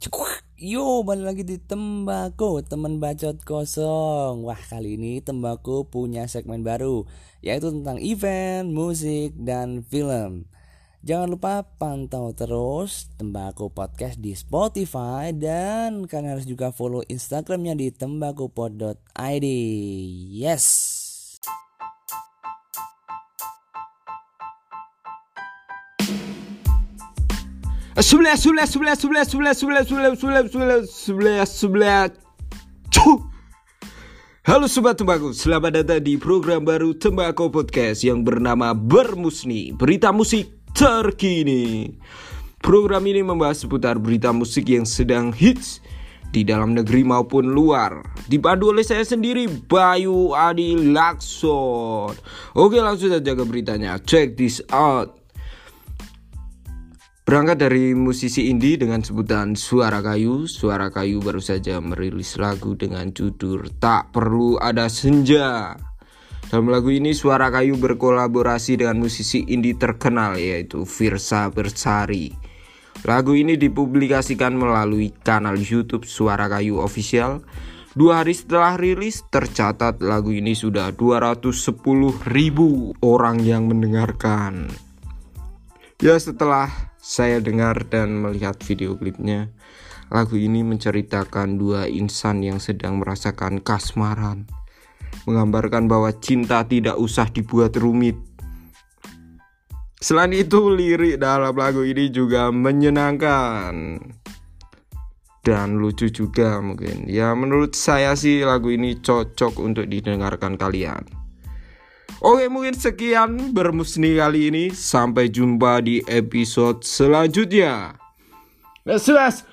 Cekuak. Yo, balik lagi di Tembako, teman bacot kosong. Wah, kali ini Tembako punya segmen baru, yaitu tentang event, musik, dan film. Jangan lupa pantau terus Tembako Podcast di Spotify dan kalian harus juga follow Instagramnya di tembakopod.id. Yes. Sebelah, sebelah, sebelah, sebelah, sebelah, sebelah, sebelah, sebelah, sebelah, sebelah, sebelah, Cuh. Halo Sobat Tembakau, selamat datang di program baru Tembakau Podcast yang bernama Bermusni, berita musik terkini. Program ini membahas seputar berita musik yang sedang hits di dalam negeri maupun luar. Dipandu oleh saya sendiri, Bayu Adi Lakson. Oke langsung saja ke beritanya, check this out. Berangkat dari musisi indie dengan sebutan Suara Kayu, Suara Kayu baru saja merilis lagu dengan judul Tak Perlu Ada Senja. Dalam lagu ini Suara Kayu berkolaborasi dengan musisi indie terkenal yaitu Virsa Bersari. Lagu ini dipublikasikan melalui kanal YouTube Suara Kayu Official. Dua hari setelah rilis, tercatat lagu ini sudah 210 ribu orang yang mendengarkan. Ya setelah saya dengar dan melihat video klipnya, lagu ini menceritakan dua insan yang sedang merasakan kasmaran, menggambarkan bahwa cinta tidak usah dibuat rumit. Selain itu, lirik dalam lagu ini juga menyenangkan dan lucu juga mungkin. Ya menurut saya sih lagu ini cocok untuk didengarkan kalian. Oke mungkin sekian bermusni kali ini. Sampai jumpa di episode selanjutnya. Let's, let's,